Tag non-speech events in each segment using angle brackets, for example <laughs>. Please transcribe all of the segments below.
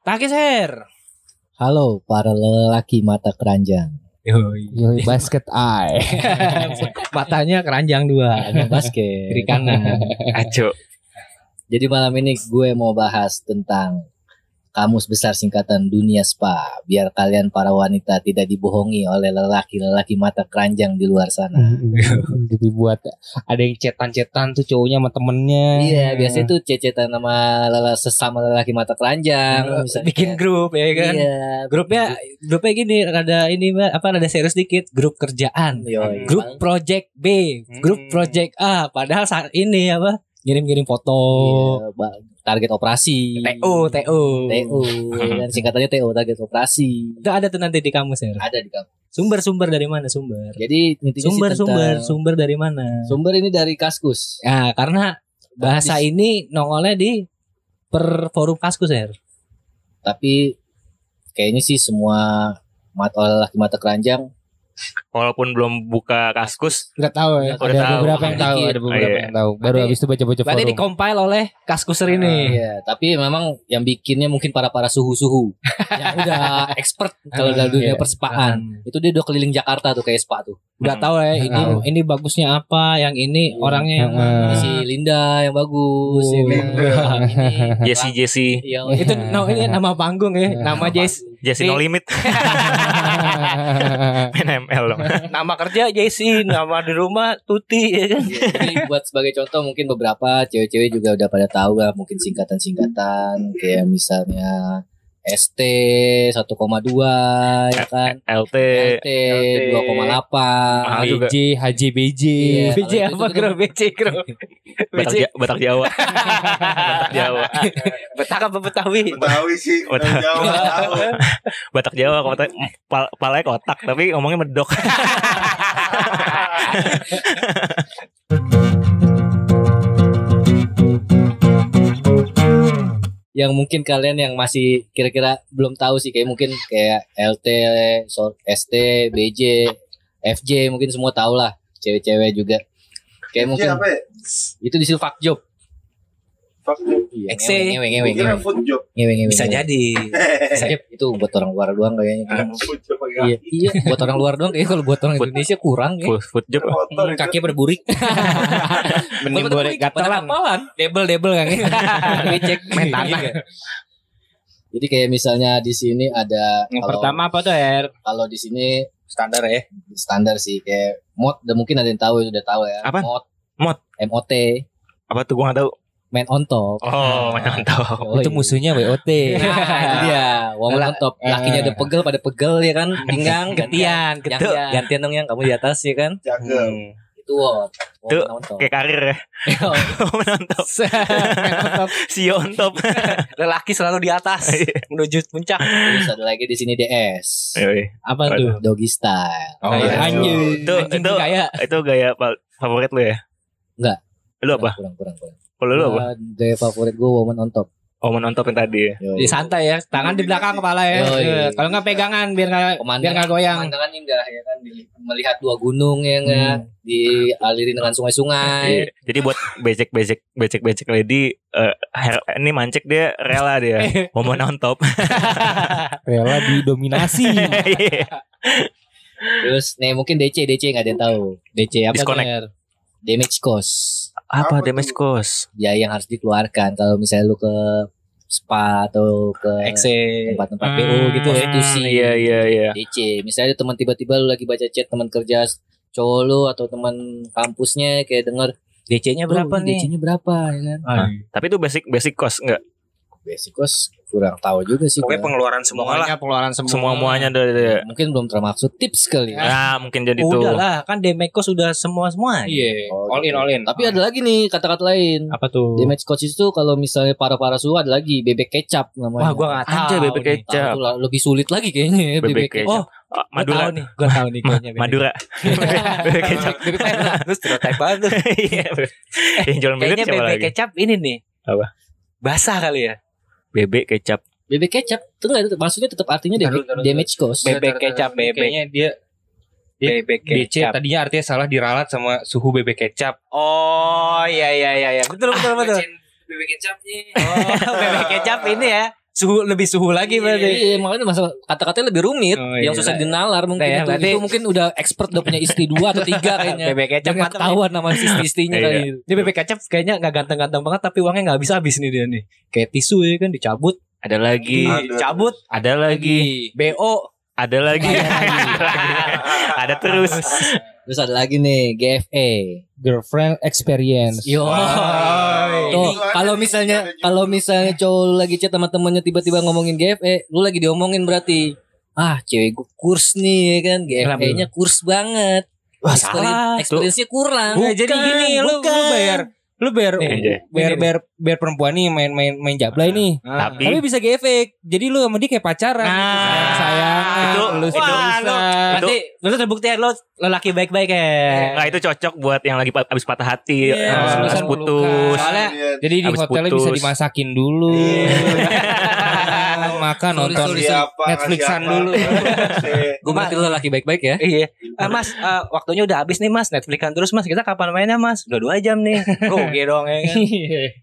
Takis Her. Halo para lelaki mata keranjang. Yoi, basket eye. <laughs> Matanya keranjang dua. Hanya basket. Kiri kanan. <laughs> Aco. Jadi malam ini gue mau bahas tentang kamus besar singkatan dunia spa biar kalian para wanita tidak dibohongi oleh lelaki-lelaki mata keranjang di luar sana. <laughs> Jadi buat ada yang cetan-cetan tuh cowoknya sama temennya. Iya, biasanya tuh cecetan sama lele, sesama lelaki mata keranjang. misalnya. Bikin grup ya kan. Iya. Grupnya grupnya gini rada ini Mbak, apa rada serius dikit grup kerjaan Yoi. grup project B grup Hmm. project A padahal saat ini apa ngirim-ngirim foto Iya, target operasi. TO TO TO, kan <laughs> singkatannya TO target operasi. itu ada tuh nanti di kamus ya Ada di kamu. sumber-sumber dari mana sumber Jadi intinya sih sumber sumber sumber dari mana Sumber ini dari Kaskus. ya karena bahasa ini nongolnya di per forum kaskus ya Tapi kayaknya sih semua mata lelaki mata keranjang Walaupun belum buka kaskus, Nggak tahu ya. Udah ada tahu. beberapa yang tahu, ada beberapa Iya. yang tahu. Baru Berarti- habis itu baca-baca berarti forum. dikompil oleh kaskuser ini Iya, tapi memang yang bikinnya mungkin para para suhu-suhu <laughs> yang udah expert kalau dalam dunia Iya. perspaan. Itu dia udah keliling Jakarta tuh kayak spa tuh. udah tahu ya ini Tahu. ini bagusnya apa yang ini Iya. orangnya yang. Ini si Linda yang bagus, kan? Oh. <laughs> Ini Jesse Jesse, yang itu no, ini nama panggung ya nama Jess Jesse No Di- Limit, <laughs> main ML dong. <laughs> nama kerja Jessie nama di rumah Tuti ya kan Iya, Jadi buat sebagai contoh mungkin beberapa cewek-cewek juga udah pada tahu lah mungkin singkatan-singkatan kayak misalnya ST 1,2 ya kan. LT, LT 2,8. Mahal juga. BJ, HJBJ. Iya. BJ apa bro BJ bro Batak, BJ Batak Jawa, <laughs> Batak Jawa, Betak apa Betawi Betawi sih, jauh tahu. <laughs> Batak Jawa, kota pal, palanya kotak tapi ngomongnya medok. <laughs> Yang mungkin kalian yang masih kira-kira belum tahu sih kayak mungkin kayak LT, ST, BJ, FJ mungkin semua tahu lah. Cewek-cewek juga. Kayak mungkin Iya, apa ya? itu di fuck job. Iya, Exe. food job. bisa jadi itu buat orang luar doang kayaknya. Pakai Iya, iya, buat orang luar doang kayaknya kalau buat orang Indonesia kurang ya. Food, job. Kaki berburik. <laughs> Mending boleh double double kan Becek main tanah Jadi kayak misalnya di sini ada yang kalau- pertama apa tuh Er kalau di sini standar ya standar sih kayak mod udah mungkin ada yang tahu udah tahu ya. Apaan? Mod. Mod. MOT, Apa tuh gua nggak tahu. Man on top. Oh, mantap. <laughs> Oh, Itu iya. musuhnya WOT. Nah, itu dia. Woman on top. Lakinya ada pegel pada pegel ya kan. <laughs> Pinggang gantian Yang, gitu gantian dong yang kamu di atas ya kan. Cakep. Itu wot. On top. Kayak karir ya. <laughs> Menonton. CEO on top. lelaki selalu di atas menuju puncak Terus ada lagi di sini DS. Apa tuh Doggy style. Oh, iya. anjing. Itu Anjing itu gaya. itu gaya favorit lu ya? Enggak. Lu apa? Kurang kurang kurang. Kalau lu apa? Gua Gaya favorit gue woman on top. Oh, menonton yang tadi ya. Di santai ya, tangan di belakang kepala ya. Kalau nggak pegangan biar nggak biar nggak goyang. Pemandangan indah ya kan di- melihat dua gunung ya enggak dialiri dengan sungai-sungai. Iya. Jadi buat becek-becek becek-becek lady her- ini mancek dia rela dia. <laughs> Mau on top. <laughs> Rela didominasi. <laughs> Iya. Terus nih mungkin DC DC nggak ada yang tahu. DC apa Disconnect. Damage cost. Apa Apa damage cost? Ya yang harus dikeluarkan kalau misalnya lu ke spa atau ke tempat-tempat BO gitu ya. Institusi. Iya iya iya. DC. Misalnya teman tiba-tiba lu lagi baca chat teman kerja cowok lu atau teman kampusnya kayak denger DC-nya berapa "Oh, nih? DC-nya berapa ya kan? Tapi itu basic basic cost enggak? Basic cost kurang tahu juga sih. Pokoknya pengeluaran semua lah. Semuanya pengeluaran semua. Semua muanya ada ada. Mungkin belum termaksud tips kali ya. Ah, mungkin jadi tuh. Udah lah, kan Demeko sudah semua semua. Iya. Oh, All in gitu. all in. Tapi ada lagi nih kata-kata lain. Apa tuh? Damage coach itu kalau misalnya para-para suhu ada lagi bebek kecap namanya. Wah, gua nggak tahu. Anjay, bebek nih. kecap. Nah, itu lah, lebih sulit lagi kayaknya ya, Bebek bebek, kecap. Oh, Ah, Gua Madura. tahu nih, gua tahu nih <laughs> kayaknya. bebek. Madura. <laughs> bebek kecap. Bebek kecap. <laughs> Terus stereotype banget tuh. Iya. Yang jual bebek bebek kecap ini nih. Apa? Basah kali ya. Bebek kecap. Bebek kecap itu enggak itu maksudnya tetap artinya damage, Taruh, taruh, damage cost. Bebek kecap, bebek. Kayaknya dia Dia- Bebek DC kecap. tadinya artinya salah diralat sama suhu bebek kecap. Oh, iya iya iya iya. Betul betul betul. Bebek kecapnya. Oh, <laughs> bebek kecap ini ya. Suhu lebih suhu lagi berarti. Iya, makanya masalah kata-katanya lebih rumit, Oh, yang iya. susah dinalar mungkin Nah, ya, itu, berarti- itu mungkin udah expert udah punya istri dua atau tiga kayaknya. <laughs> Bebek kecap nggak ketahuan nama istri-istrinya Iya. kali. Ini bebek kecap kayaknya nggak ganteng-ganteng banget tapi uangnya nggak habis-habis nih dia nih. Kayak tisu ya kan dicabut, Ada lagi. Ada. dicabut, Ada lagi. BO. Ada lagi. <laughs> Ada terus. Terus ada lagi nih GFA. Girlfriend experience. Yo. Wow. Tuh, Itu ada kalau misalnya kalau misalnya cowok lu lagi chat sama temennya tiba-tiba ngomongin GFE, lu lagi diomongin berarti ah cewek gue kurs nih ya kan GFE-nya kurs banget. Wah, Experience- salah. Experience-nya kurang. Bukan, jadi gini lu, lu bukan. bayar lu Nih, Anjay. bayar bayar bayar perempuan nih main main main jablay nih. Tapi Tapi bisa efek. Jadi lu sama dia kayak pacaran. Nah, sayang itu- lu itu- seriusan. Nanti lu terbukti lo lelaki baik-baik ya. Nah itu cocok buat yang lagi abis patah hati, Iya, eh, abis putus. Soalnya Iya. Jadi di hotelnya putus. bisa dimasakin dulu. <laughs> Makan Sorry, nonton sorry, Siapa, Netflixan siapa. dulu. <laughs> Gue berarti lu laki baik-baik ya. Iya, Ah, Mas, ah, waktunya udah habis nih Mas, Netflixan terus Mas. Kita kapan mainnya Mas? Udah dua jam nih. Rugi dong ya kan.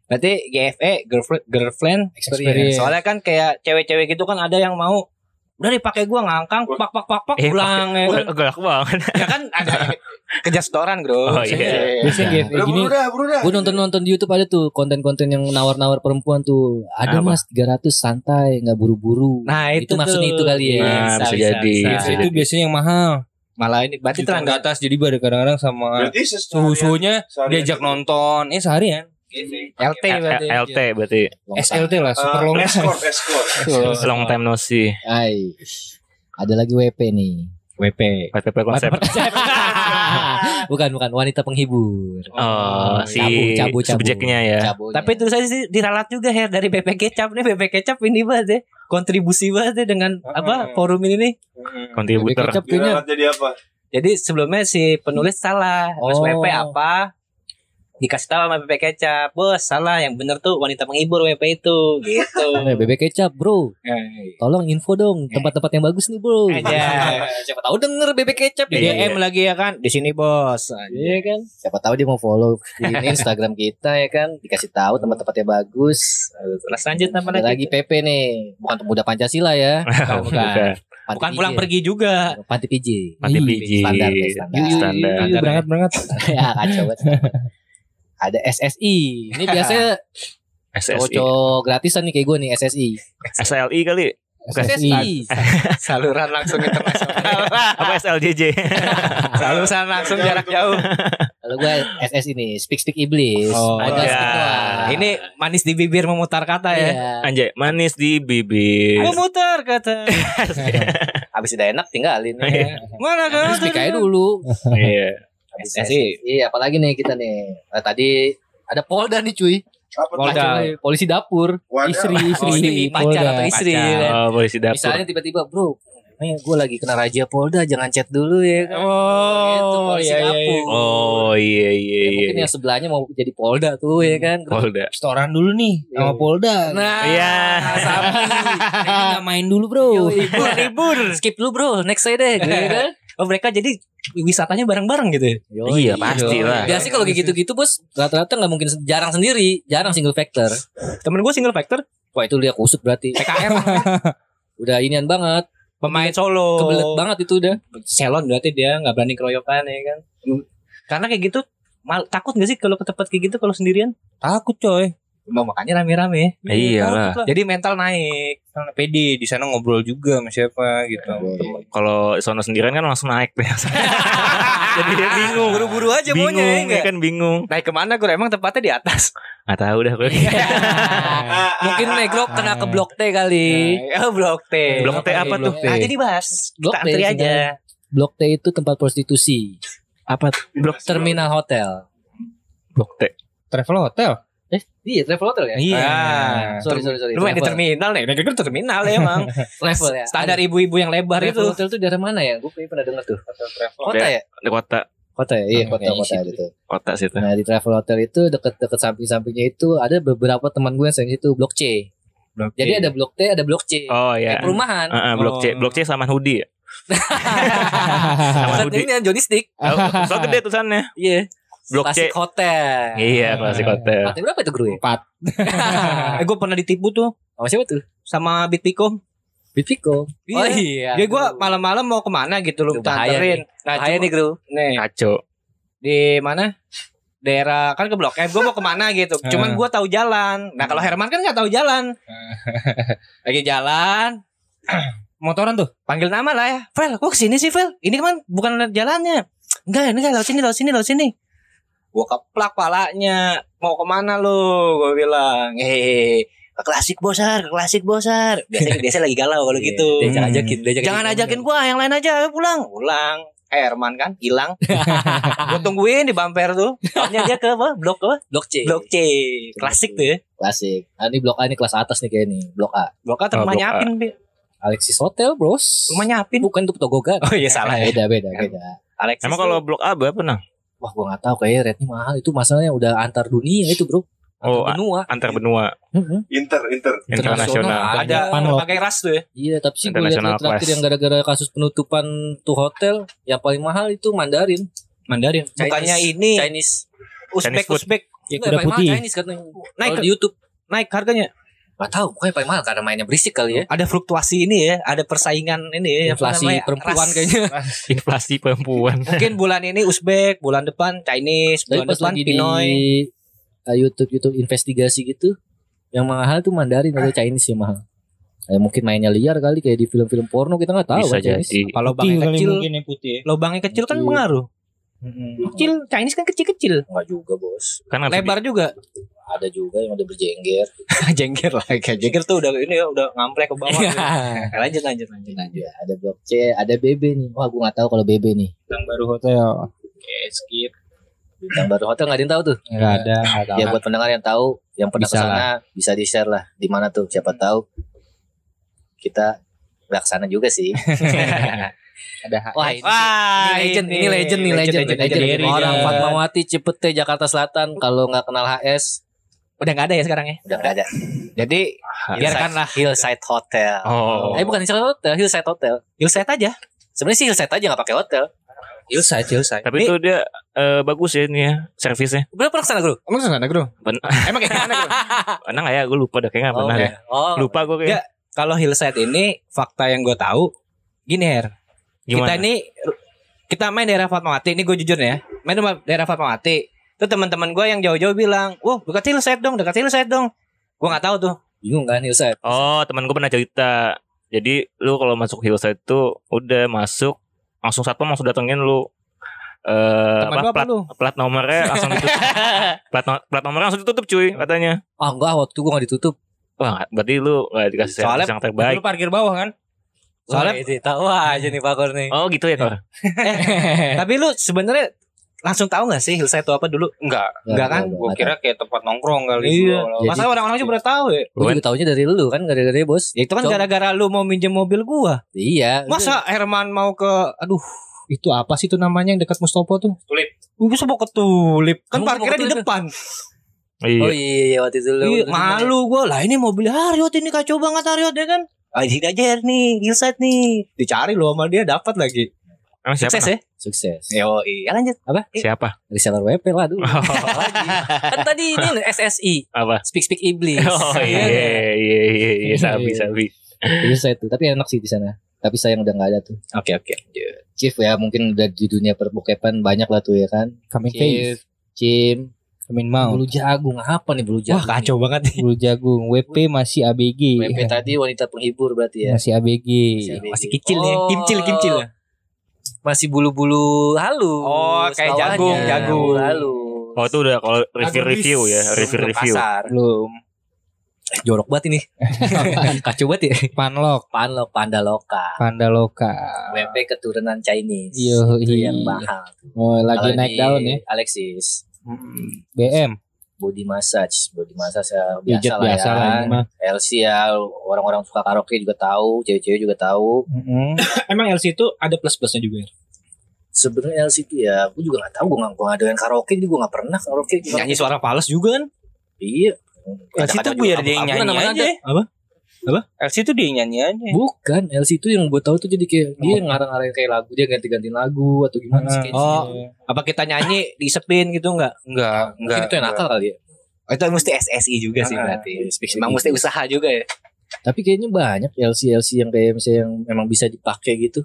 Berarti GFE girlfriend girlfriend experience. Soalnya kan kayak cewek-cewek gitu kan ada yang mau udah dipakai gua ngangkang pak pak pak pak Eh, pulang ya kan. <laughs> Galak banget. ya kan ada kerja setoran bro. Oh, iya. Biasanya GFE Udah gini. Gue nonton-nonton di YouTube ada tuh konten-konten yang nawar-nawar perempuan tuh. Ada Apa? mas 300 santai nggak buru-buru. Nah itu, itu, maksudnya itu kali ya. Nah, bisa jadi, Nah, bisa itu biasanya yang mahal. Malah ini berarti Gitu. terang di atas jadi baru kadang-kadang sama seharian- diajak nonton. Eh seharian. LT berarti. Eh, LT berarti Long SLT lah, Eh, super long escort, escort. <laughs> long time no see. Ay. Ada lagi WP nih. WP. PTP konsep. <laughs> bukan bukan wanita penghibur. Oh, si Cabu, cabu, cabu. subjeknya ya. Tapi terus saya sih diralat juga ya dari BP Kecap nih BP Kecap ini banget ya kontribusi banget ya dengan apa forum ini nih. Kontributor. Kecap jadi apa? Jadi sebelumnya si penulis salah, Mas Oh. WP apa? Dikasih tahu sama BP Kecap, bos salah yang bener tuh wanita penghibur WP itu gitu. Eh, bebek kecap bro Eh, Tolong info dong Tempat-tempat yang bagus nih bro Aja. Siapa tahu denger bebek kecap Di ya DM lagi ya kan, di sini bos. Iya kan Siapa tahu dia mau follow di Instagram kita ya kan Dikasih tahu tempat-tempatnya bagus Terus lanjut apa lagi? lagi PP nih Bukan pemuda Pancasila ya Bukan. Bukan. Panti Bukan PJ. pulang pergi juga. Panti PJ Panti PJ. standar standar. Standar. berangkat berangkat. Ya kacau banget Ada SSI Ini biasanya <laughs> SSI. cowok gratisan nih kayak gue nih SSI SLI kali. SSI <laughs> Saluran langsung internasional. <laughs> Apa SLJJ? Saluran langsung jarak jauh. Kalau gue SSI nih Speak Speak Iblis Oh, Ada iya. speak doang. Ini manis di bibir memutar kata ya. Iya. Anjay, manis di bibir. Memutar kata. Habis udah enak tinggalin ya. Mana kan? Speak aja dulu Iya. SSI. SSI apalagi nih kita nih Nah, Tadi ada Polda nih cuy Apa? Polda. Polisi dapur Wadah. Istri, istri, Oh, ini pacar atau istri Pacar. kan? Oh, polisi dapur. Misalnya tiba-tiba bro Nih gue lagi kena raja Polda Jangan chat dulu ya kan Gitu, Oh, iya, iya, iya. Oh, iya iya Ya, iya. Mungkin yang sebelahnya mau jadi Polda tuh ya kan Polda. Setoran dulu nih sama Polda. Nah Iya. Sapi Ini nggak main dulu bro. Bro, libur <laughs> Skip dulu bro Next saya deh gitu kan <laughs> Oh mereka jadi wisatanya bareng-bareng gitu ya? Yoi. Iya, pasti lah. Biasanya kalau kayak gitu-gitu bos Rata-rata gak mungkin Jarang sendiri Jarang single factor Temen gue single factor Wah itu dia kusut berarti PKR <laughs> Udah inian banget pemain solo. Kebelet banget itu udah Selon berarti dia nggak berani keroyokan ya kan. Karena kayak gitu mal, takut gak sih kalau ke tempat kayak gitu kalau sendirian? Takut coy. Mau makanya rame-rame. Iyalah. Takut lah. Jadi mental naik. Karena pede di sana ngobrol juga sama siapa gitu. Kalau sono sendirian kan langsung naik deh. <laughs> Jadi dia bingung. Buru-buru aja bingung, maunya ya ya enggak? kan bingung. Naik ke mana gue emang tempatnya di atas. Gak tahu dah gue. <laughs> Mungkin negrok kena ke blok T kali Oh blok T. Blok T apa tuh? Blok. Nah, jadi bahas. Blok Kita T antri aja. Blok T itu tempat prostitusi Apa? Blok Terminal Hotel Blok T. Travel hotel. Eh iya travel hotel ya Iya. Sorry sorry sorry Lu main di Travel. terminal nih. Udah terminal ya emang. <laughs> Travel ya Standar ibu-ibu yang lebar Travel itu. hotel itu daerah mana ya Gue pernah denger tuh Kota ya Di kota. Kota ya Iya Hmm, kota kota situ. itu Kota situ. Nah di travel hotel itu deket-deket samping-sampingnya itu ada beberapa teman gue yang sering itu blok C. Jadi ada blok T, ada blok C. Oh Kayak iya. perumahan. Heeh, blok C. Oh. Blok C sama hoodie ya. <laughs> Sama hoodie. ini yang Johnny Stick. Oh, so gede tulisannya. Iya. Blok Klasik C. hotel. Iya, klasik hotel. Hotel berapa itu guru ya? Empat. <laughs> eh gue pernah ditipu tuh Sama siapa tuh? sama. Bitpiko. Iya. Oh iya. Dia gue malam-malam mau ke mana gitu lu Itu bahaya tanterin. Nah, Bahaya cuma- nih guru. nih Ngaco. di mana? Daerah kan ke Blok M. Gue mau ke mana gitu. <laughs> Cuman gue tahu jalan. Nah kalau Herman kan nggak tahu jalan. <laughs> Lagi jalan. <clears throat> Motoran tuh. Panggil nama lah ya. Vel, kok ke sini sih Vel? Ini kan bukan jalannya. Enggak, ini kan lewat sini, lewat sini, lewat sini. Gue keplak palanya. Mau ke mana lu? Gue bilang. Hehehe. Ke klasik bosar, ke klasik bosar. Biasanya <laughs> biasa lagi galau kalau Iya, gitu. Dia jangan ajakin, dia Jangan ajakin gua, yang lain aja, ayo pulang. Pulang. Herman kan hilang. <laughs> gua tungguin di bumper tuh. Taunya dia ke apa? Blok apa? Blok C. Blok C. Klasik tuh ya. Klasik. Nah, ini blok A ini kelas atas nih kayak nih. Blok A. Blok A Oh, rumah Blok A. nyapin, Bi. Alexis Hotel, Bros. Rumah nyapin. Bukan itu Togogan. Oh iya salah ya. Beda, beda, beda. Alexis. Emang kalau blok A berapa nah? Wah, gua nggak tahu kayaknya rate-nya mahal. Itu masalahnya udah antar dunia itu, Bro. Antar Oh, benua. Antar benua. Inter, Inter. internasional. ada berbagai ras tuh ya. Iya, tapi sih gue lihat terakhir class. yang gara-gara kasus penutupan tuh hotel, yang paling mahal itu Mandarin. Mandarin. Bukannya ini Chinese. Uzbek. Uzbek Ya, kuda putih. Chinese katanya. Naik ke- YouTube. naik harganya. Gak tahu, pokoknya paling mahal karena mainnya berisik kali ya. Ada fluktuasi ini ya, ada persaingan ini ya, Inflasi namanya, perempuan ras. kayaknya. <laughs> Inflasi perempuan. Mungkin bulan ini Uzbek, bulan depan Chinese, Tapi bulan pas depan lagi Pinoy. di uh, YouTube YouTube investigasi gitu, yang mahal tuh Mandarin atau Chinese yang mahal. Ya mungkin mainnya liar kali kayak di film-film porno kita nggak tahu Bisa kan jadi. Kalau lubangnya kecil, mungkin ya putih. lubangnya kecil kan pengaruh. Mm-mm. Kecil, Chinese kan kecil-kecil. Enggak juga, Bos. Kan Lebar juga. Ada juga yang udah berjengger. <laughs> jengger lah, kayak jengger tuh udah ini ya, udah ngamplek ke bawah. Iya. gitu. Nah, lanjut, lanjut, lanjut, lanjut. Ya, ada blok C, ada BB nih. Wah, gua nggak tahu kalau BB nih. Yang baru hotel. Oke, skip. Bintang baru hotel nggak ada yang tahu tuh. Enggak ada. Ya buat pendengar yang tahu, yang pernah Bisa ke sana bisa di share lah. Di mana tuh? Siapa tahu kita nggak ke sana juga sih. <laughs> Ada Wah, ini, Wah, ini legend, ini legend nih legend, legend, legend. legend. Orang Legend. Fatmawati Cipete Jakarta Selatan kalau nggak kenal HS Udah nggak ada ya sekarang ya? udah nggak ada. Jadi Hillside- biarkanlah Hillside Hotel. Oh. Eh bukan Hillside Hotel, Hillside Hotel. Hillside aja. Sebenarnya sih Hillside aja nggak pakai hotel. Hillside, Hillside. Tapi itu dia eh, bagus ya ini ya servisnya. Udah pernah ke sana bro? Emang sana bro? Ben- <laughs> Emang kayak mana bro? Pernah nggak ya? Gue lupa dah kayaknya nggak pernah deh. Oh, Lupa gue kayak. Ya. Kalau Hillside ini fakta yang gue tahu gini Her. Gimana? Kita ini kita main daerah Fatmawati. Ini gue jujur ya. Main di daerah Fatmawati. Itu teman-teman gue yang jauh-jauh bilang, "Wah, dekat Hillside dong, dekat Hillside dong." Gue nggak tahu tuh. bingung kan Hillside. Oh, teman gue pernah cerita. Jadi lu kalau masuk hillside tuh udah masuk langsung satpam langsung datengin lu eh lu apa, plat, lu? plat nomornya langsung ditutup. <laughs> plat, no- plat nomornya langsung ditutup cuy katanya. Ah enggak waktu gua nggak ditutup. Wah, berarti lu gak dikasih Soalnya- servis yang terbaik. Lu parkir bawah kan? Soalnya- Wah, ini tahu aja nih Pak nih. Oh gitu ya Kor? <laughs> Tapi lu sebenarnya langsung tahu nggak sih Hillside itu apa dulu? Enggak. Enggak kan? Gua kira kayak tempat nongkrong kali. Iya. Masa orang-orang juga udah tahu ya? Gue juga taunya dari lu kan gara-gara bos. Ya itu kan gara-gara lu mau minjem mobil gua. Iya. Masa Herman mau ke aduh itu apa sih itu namanya yang dekat Mustopo tuh? Tulip. Gue bisa mau ke tulip. Kan Kamu parkirnya di depan. Iya. Oh iya, iya waktu itu lu. Iya, malu gua lah ini mobil Harriot ini kacau banget Harriot ya kan. Ah, sini aja nih, Hillside nih. Dicari lo sama dia dapat lagi. Emang siapa? Sukses ya? Sukses. Yo, iya lanjut. Apa? Siapa? Reseller WP lah dulu. Oh, kan tadi ini SSI. apa? Speak Speak Iblis. Oh iya iya iya iya iya sabi Iya. sabi. Itu saya tuh, tapi enak sih di sana. Tapi sayang udah nggak ada tuh. Oke, oke. Chief ya mungkin udah di dunia perbokepan banyak lah tuh ya kan. Kamin Chief, face. Cim, Kamin mau. Bulu Jagung apa nih Bulu Wah, Jagung? kacau banget nih. Bulu jagung. WP masih ABG. WP tadi wanita penghibur berarti ya. Masih ABG. Masih Masih kicil nih, Oh. kimcil kimcil. Masih bulu-bulu halus. Oh, kayak bawahnya. jagung, jagung. Halus. Oh itu udah kalau review review ya review review. Kasar. Belum. Eh, jorok banget ini. <laughs> Kacau banget ya. Panlok. Panlo panda loka. Panda loka. WP keturunan Chinese. Yo, itu iya. yang mahal. Oh, lagi Kalau naik daun ya. Alexis. BM. Body massage, body massage ya biasa lah biasa ya. lah. LC ya orang-orang suka karaoke juga tahu, cewek-cewek juga tahu. Mm-mm. <coughs> Emang LC itu ada plus-plusnya juga ya? Sebenarnya LC itu ya, aku juga nggak tahu, gue nggak gue nggak doyan karaoke, jadi gue nggak pernah karaoke. Nyanyi suara fals juga kan? Iya. LC itu biar dia yang nyanyi aja. Apa? LC itu dia nyanyi aja. Bukan, LC itu yang gue tahu tuh jadi kayak dia ngarang-ngarang kayak lagu dia ganti-ganti lagu atau gimana sih kayaknya. Oh, apa kita nyanyi di sepin gitu enggak? Enggak, Mungkin enggak. itu yang nakal kali ya. Oh, itu mesti SSI juga sih Ah, berarti. Emang mesti usaha juga ya. Tapi kayaknya banyak LC LC yang kayak misalnya yang memang bisa dipakai gitu.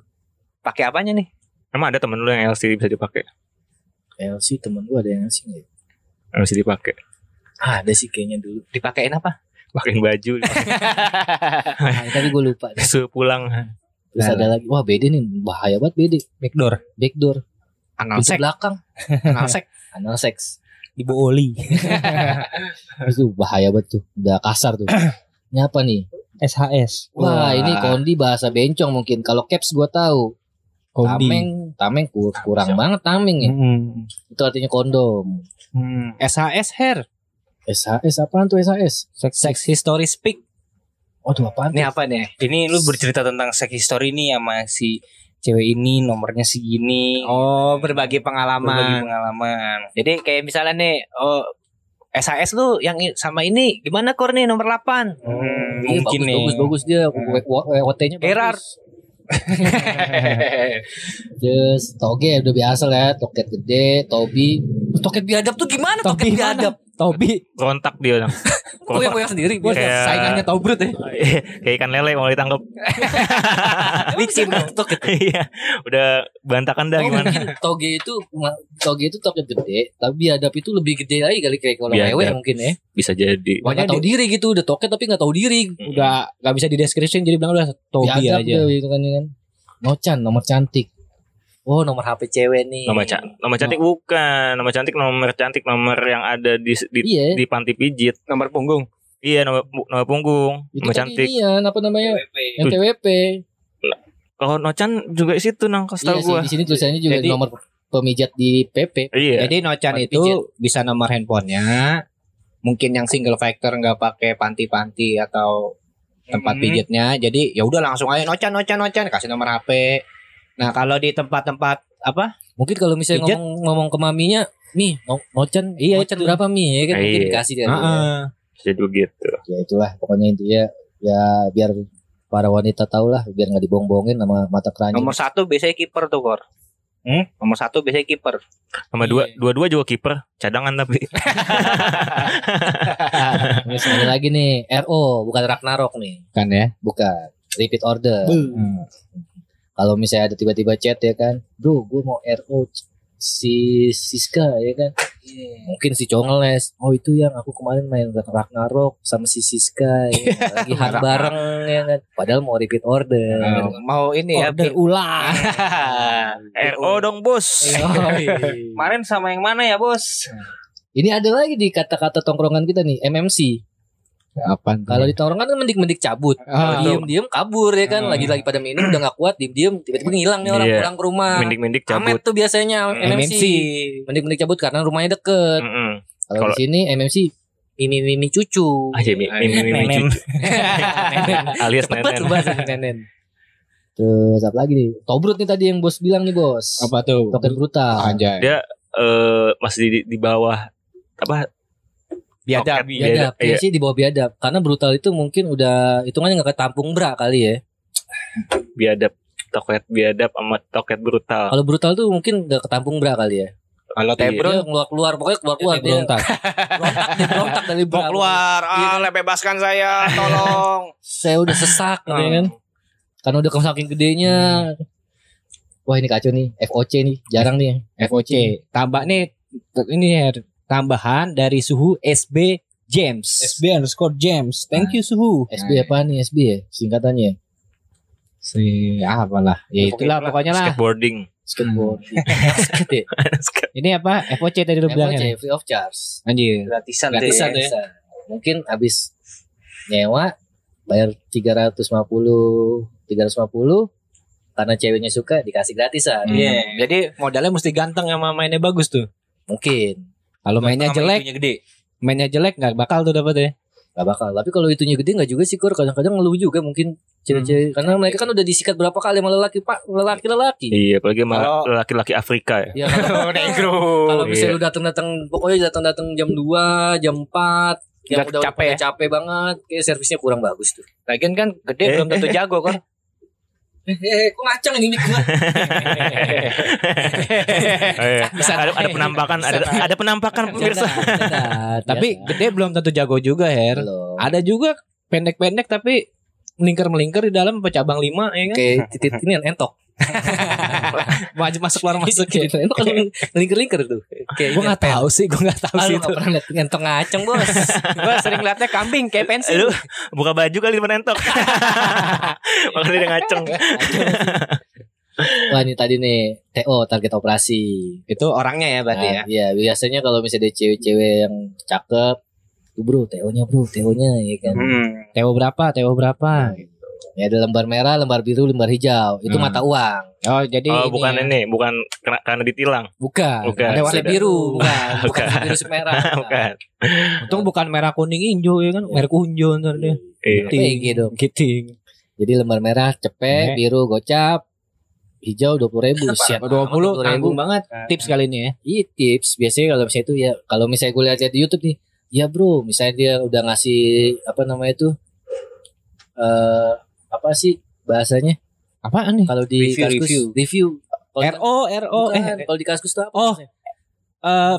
Pakai apanya nih? Emang ada temen lu yang LC bisa dipakai? LC temen gue ada yang LC nggak ya? Yang bisa dipakai. Ah, ada sih kayaknya dulu. Dipakein apa? Pakein baju, <laughs> Ah, tapi gue lupa. deh. suruh pulang. Terus ada lagi, wah BD nih bahaya banget BD. Backdoor. Backdoor, Anal pintu sek. belakang, Anal sek. <laughs> anal seks. Ibu Oli. <laughs> Itu bahaya banget tuh, udah kasar tuh. Ini apa nih? SHS. Wah, ini kondi bahasa bencong mungkin. Kalau caps gue tahu. Kondi. Tameng, tameng kur- kurang banget tameng ya. Hmm. Itu artinya kondom. Hmm. SHS hair. SHS apaan tuh SHS? Sex, sex history speak. Waduh apaan Ini tuh? apa nih? Ini lu bercerita tentang sex history nih sama si cewek ini nomornya segini. Oh, berbagi berbagi pengalaman. pengalaman. Jadi kayak misalnya nih, oh SHS lu yang sama ini gimana Kur nih nomor 8? Hmm, Iya, mungkin bagus, nih. bagus bagus dia WT-nya Gerard. <laughs> Terus toge udah biasa lah, toket gede, tobi. Toket biadab tuh gimana toket biadab? Tobi. Kontak dia. Nang. Oh yang Kontak. goyang sendiri, Bos, Kayak- saingannya Tobrut <laughs> ya. Kayak ikan lele mau ditangkap. licin <laughs> toket. <laughs> Iya, udah bantakan dah Oh, gimana? mungkin toge itu toge itu toket gede, tapi biadab itu lebih gede lagi kali kayak kalau Biadab. cewek mungkin ya. Bisa jadi. Nggak tahu diri gitu, udah toket tapi nggak tahu diri. Udah gak bisa dideskripsiin jadi bilang udah Tobi Biadab aja. deh, gitu kan, ya kan. Nocan, nomor cantik. Oh, nomor HP cewek nih. Nomor, ca- nomor cantik bukan, nomor cantik nomor cantik nomor yang ada di di, Iya. di panti pijit. nomor punggung. Iya, nomor nomor punggung, Itu nomor kan cantik. inian, apa namanya? Yang TWP. Kalau Nocan juga di situ nang kasih Iya tahu sih, gua. di sini tulisannya juga Jadi- nomor pemijat di PP. Iya. Jadi Nocan Panti itu pijat. bisa nomor handphonenya. Mungkin yang single factor nggak pakai panti-panti atau tempat Hmm. pijitnya. Jadi ya udah langsung aja Nocan Nocan Nocan kasih nomor HP. Nah, kalau di tempat-tempat apa? Mungkin kalau misalnya Pijat. ngomong ngomong ke maminya, Mi, no, Nocan, Iya, itu. berapa Mi? Ya kan mungkin Iya. dikasih dia. Heeh. Jadi begitu. Ya itulah pokoknya intinya ya biar para wanita tahu lah biar nggak dibohong-bohongin sama mata keranjang. Nomor satu biasanya kiper tuh, Kor. Hmm? Nomor satu biasanya kiper. Sama dua dua-dua juga kiper, cadangan tapi. <laughs> Ada lagi nih RO bukan Ragnarok nih, Kan ya? bukan repeat order. Hmm. Kalau misalnya ada tiba-tiba chat ya kan, bro, gue mau RO si Siska ya kan. Mungkin si Congles, oh itu yang aku kemarin main Ragnarok sama si Siska ya. <laughs> lagi hand bareng ya kan. Padahal mau repeat order. Nah, mau ini ya. Order ulang. <laughs> RO dong, Bos. Kemarin sama yang mana ya, Bos? Ini ada lagi di kata-kata tongkrongan kita nih, MMC. Apa? Kalau di tongkrongan kan mendik-mendik cabut. Ah, Kalau diem-diem kabur ya kan. Hmm. Lagi-lagi pada minum udah gak kuat, diem-diem tiba-tiba ngilang nih orang Iya. pulang ke rumah. Mendik-mendik Amet cabut. tuh biasanya MMC. MMC. Mendik-mendik cabut karena rumahnya deket. Mm-mm. Kalau Kalau- di sini MMC mimi mimi cucu. Aja mi mi mi mi Nenem. cucu. <laughs> alias Cepet nenen. tuh bahasa nenen. Terus apa lagi nih? Tobrut nih tadi yang bos bilang nih bos. Apa tuh? Token brutal. Anjay. Dia eh masih di, di bawah apa? Biadab. Toket Biadab, Iya. kayaknya sih di bawah biadab. Karena brutal itu mungkin udah hitungannya nggak ketampung bra kali ya. Biadab toket biadab sama toket brutal. Kalau brutal tuh mungkin nggak ketampung bra kali ya. Kalau Iya. Tebro Dia keluar keluar pokoknya keluar keluar dia Berontak. berontak dari bra. mau keluar, Iya. ah, bebaskan saya, tolong. Saya udah sesak gitu ya kan. Karena udah saking gedenya. Wah ini kacau nih, FOC nih, jarang nih. FOC. Tambah nih ini ya tambahan dari suhu SB James. SB underscore James. Thank you Suhu. SB apa nih SB ya? Singkatannya Si ah, apalah. Ya itulah pokoknya lah. Skateboarding. skateboard. Skate ya? <laughs> Ini apa? FOC tadi lu bilang FOC ya. free of charge. Anjir. Gratisan, Gratisan ya. Mungkin habis nyewa bayar 350 350 karena ceweknya suka dikasih gratisan. Hmm. Iya. Jadi modalnya mesti ganteng sama mainnya bagus tuh. Mungkin Kalau mainnya jelek, gede. mainnya jelek nggak bakal tuh dapat ya. Gak bakal. Tapi kalau itunya gede nggak juga sih kur. Kadang-kadang ngeluh juga mungkin cewek-cewek. Karena mereka kan udah disikat berapa kali sama lelaki pak, lelaki-lelaki. Iya, apalagi sama Kalau- laki-laki Afrika ya. Ya <laughs> kalau negro. kalau misalnya Iya. lu datang-datang pokoknya datang-datang jam 2, jam 4 yang Udah udah capek ya? capek banget kayak servisnya kurang bagus tuh Lagian kan gede belum tentu <laughs> jago kan. Eh kok ngaceng ini mic gua Oh, iya. ada, ada penampakan, ada, ada penampakan pemirsa. <laughs> Tapi gede belum tentu jago juga, Her. Belum. Ada juga pendek-pendek tapi melingkar-melingkar di dalam apa cabang lima ya kan. kayak titit <laughs> ini yang entok <laughs> Maju masuk keluar masuk ya. Titit entok kan lingkar-lingkar tuh kayak Gue nggak tahu sih, gue nggak tahu Ah, sih lu itu. pernah liat entok ngaceng bos <laughs> Gua sering liatnya kambing kayak pensil. Lu buka baju kali di menentok. Makanya dia ngaceng. wah ini tadi nih TO target operasi Itu orangnya ya berarti ya. Nah, Iya biasanya kalau misalnya ada cewek-cewek yang cakep tuh bro TO-nya bro TO-nya ya kan Hmm. Teo berapa? Teo berapa? ya ada lembar merah lembar biru lembar hijau itu Hmm. mata uang Oh, jadi Oh, ini bukan ya. ini, bukan karena, karena ditilang. bukan Bukan. ada warna biru <laughs> bukan bukan Bukan. biru merah <laughs> bukan. Untung bukan merah kuning hijau ya kan, merah kunjo ntar dia. Iya. PG dong Giting. jadi lembar merah cepet Eh. biru gocap hijau dua puluh ribu siap Dua puluh ribu tanggung banget. Tips kali ini ya. Iya tips biasanya kalau misalnya itu ya kalau misalnya gue lihat di YouTube nih ya bro misalnya dia udah ngasih apa namanya itu eh apa sih bahasanya Apaan nih? kalau di Review, kaskus review. review di- RO, RO, bukan, eh, kalau di kaskus tuh apa Oh. maksudnya? eh,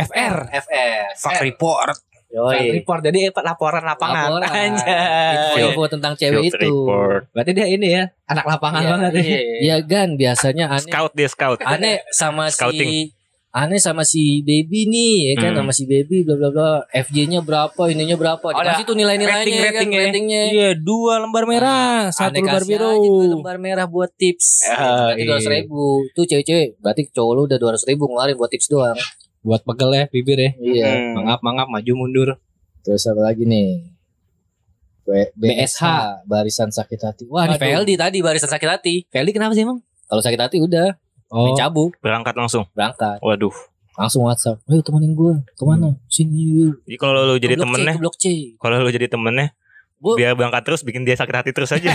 FR. FR Fuck report. Yoi. report jadi laporan lapangan. Laporan. <laughs> Anjay. info tentang cewek Field itu report. Berarti dia ini ya, anak lapangan Iya, banget ya. ya gan biasanya aneh Scout dia scout. aneh sama si Scouting. Aneh sama si baby nih ya kan Hmm. sama si baby bla bla bla FJ-nya berapa ininya berapa Ada dikasih tuh nilai-nilainya rating- ya kan ratingnya. ratingnya Iya, dua lembar merah, satu Aneh lembar kasih biru. aja tuh lembar merah buat tips Ah, berarti iya. dua ratus ribu tuh cewek-cewek berarti cowok lu udah dua ratus ribu ngeluarin buat tips doang Buat pegel ya bibir ya. iya Hmm. Mangap, mangap, maju mundur. terus apa lagi nih B- BSH. barisan sakit hati wah ini. VLD tadi barisan sakit hati Feli kenapa sih emang? kalau sakit hati udah Oh, main cabut Berangkat langsung. berangkat. Waduh. langsung WhatsApp. Ayo temenin gue ke mana sini yuk Jadi kalau lu jadi Blok temennya, blok C. Kalau lu jadi temennya, Bu. biar berangkat terus bikin dia sakit hati terus aja. <laughs>